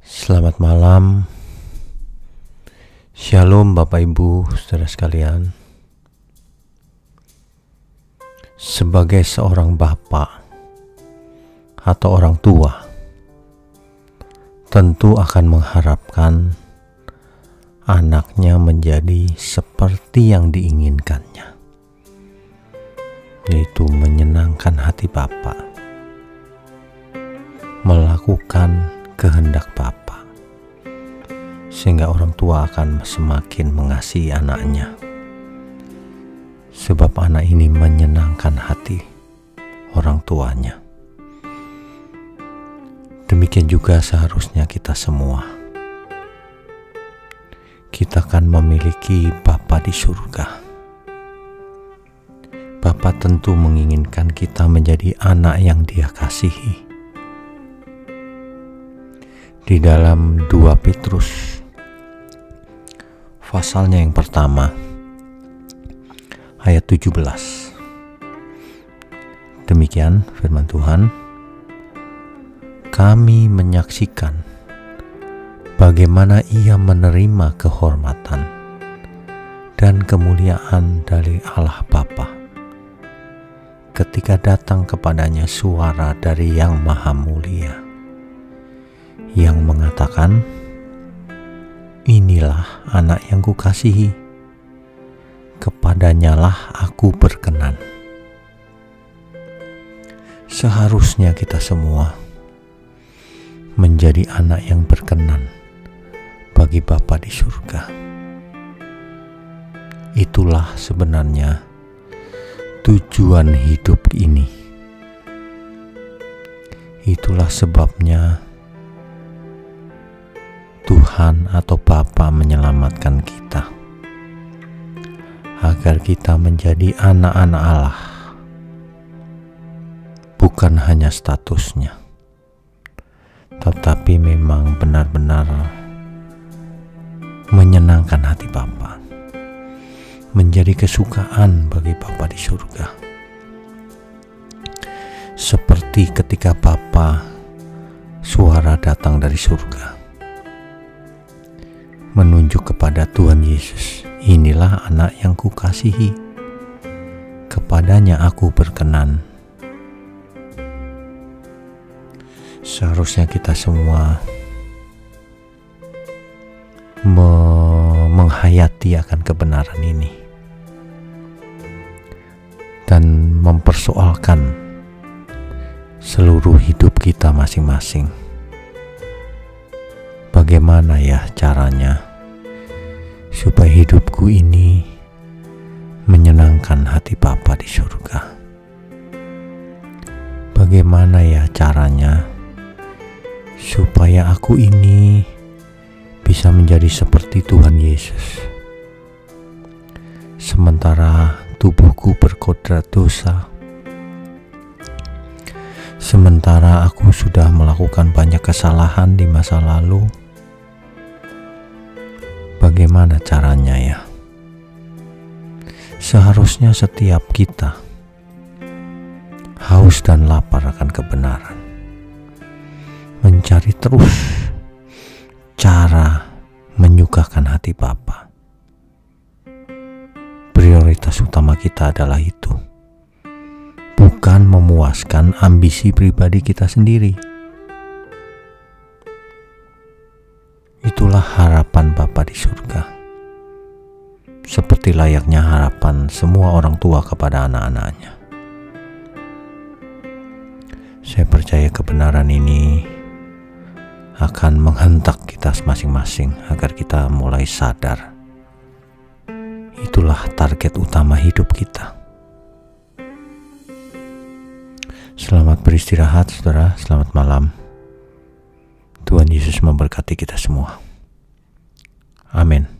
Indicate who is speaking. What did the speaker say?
Speaker 1: Selamat malam. Shalom Bapak Ibu, Saudara sekalian. Sebagai seorang bapak atau orang tua, tentu akan mengharapkan anaknya menjadi seperti yang diinginkannya, yaitu menyenangkan hati Bapak, melakukan kehendak sehingga orang tua akan semakin mengasihi anaknya, sebab anak ini menyenangkan hati orang tuanya. Demikian juga seharusnya kita semua. Kita akan memiliki Bapa di surga. Bapa tentu menginginkan kita menjadi anak yang Dia kasihi di dalam 2 Petrus pasalnya yang pertama ayat 17 demikian firman Tuhan. Kami menyaksikan bagaimana ia menerima kehormatan dan kemuliaan dari Allah Bapa ketika datang kepadanya suara dari yang maha mulia yang mengatakan, "Inilah anak yang kukasihi, kepadanyalah aku berkenan." Seharusnya kita semua menjadi anak yang berkenan bagi Bapa di surga. Itulah sebenarnya tujuan hidup ini. Itulah sebabnya Tuhan atau Bapa menyelamatkan kita. Agar kita menjadi anak-anak Allah. Bukan hanya statusnya. Tetapi memang benar-benar menyenangkan hati Bapa. Menjadi kesukaan bagi Bapa di surga. Seperti ketika Bapa suara datang dari surga menunjuk kepada Tuhan Yesus. Inilah anak yang kukasihi. Kepadanya aku berkenan. Seharusnya kita semua me menghayati akan kebenaran ini dan mempersoalkan seluruh hidup kita masing-masing bagaimana ya caranya supaya hidupku ini menyenangkan hati Bapa di surga. Bagaimana ya caranya supaya aku ini bisa menjadi seperti Tuhan Yesus. Sementara tubuhku berkodrat dosa, sementara aku sudah melakukan banyak kesalahan di masa lalu, Bagaimana caranya ya? Seharusnya setiap kita haus dan lapar akan kebenaran. Mencari terus cara menyukakan hati Bapa. Prioritas utama kita adalah itu. Bukan memuaskan ambisi pribadi kita sendiri Itulah harapan Bapa di surga. Seperti layaknya harapan semua orang tua kepada anak-anaknya. Saya percaya kebenaran ini akan menghentak kita masing-masing agar kita mulai sadar. Itulah target utama hidup kita. Selamat beristirahat, saudara. Selamat malam. Tuhan Yesus memberkati kita semua. Amin.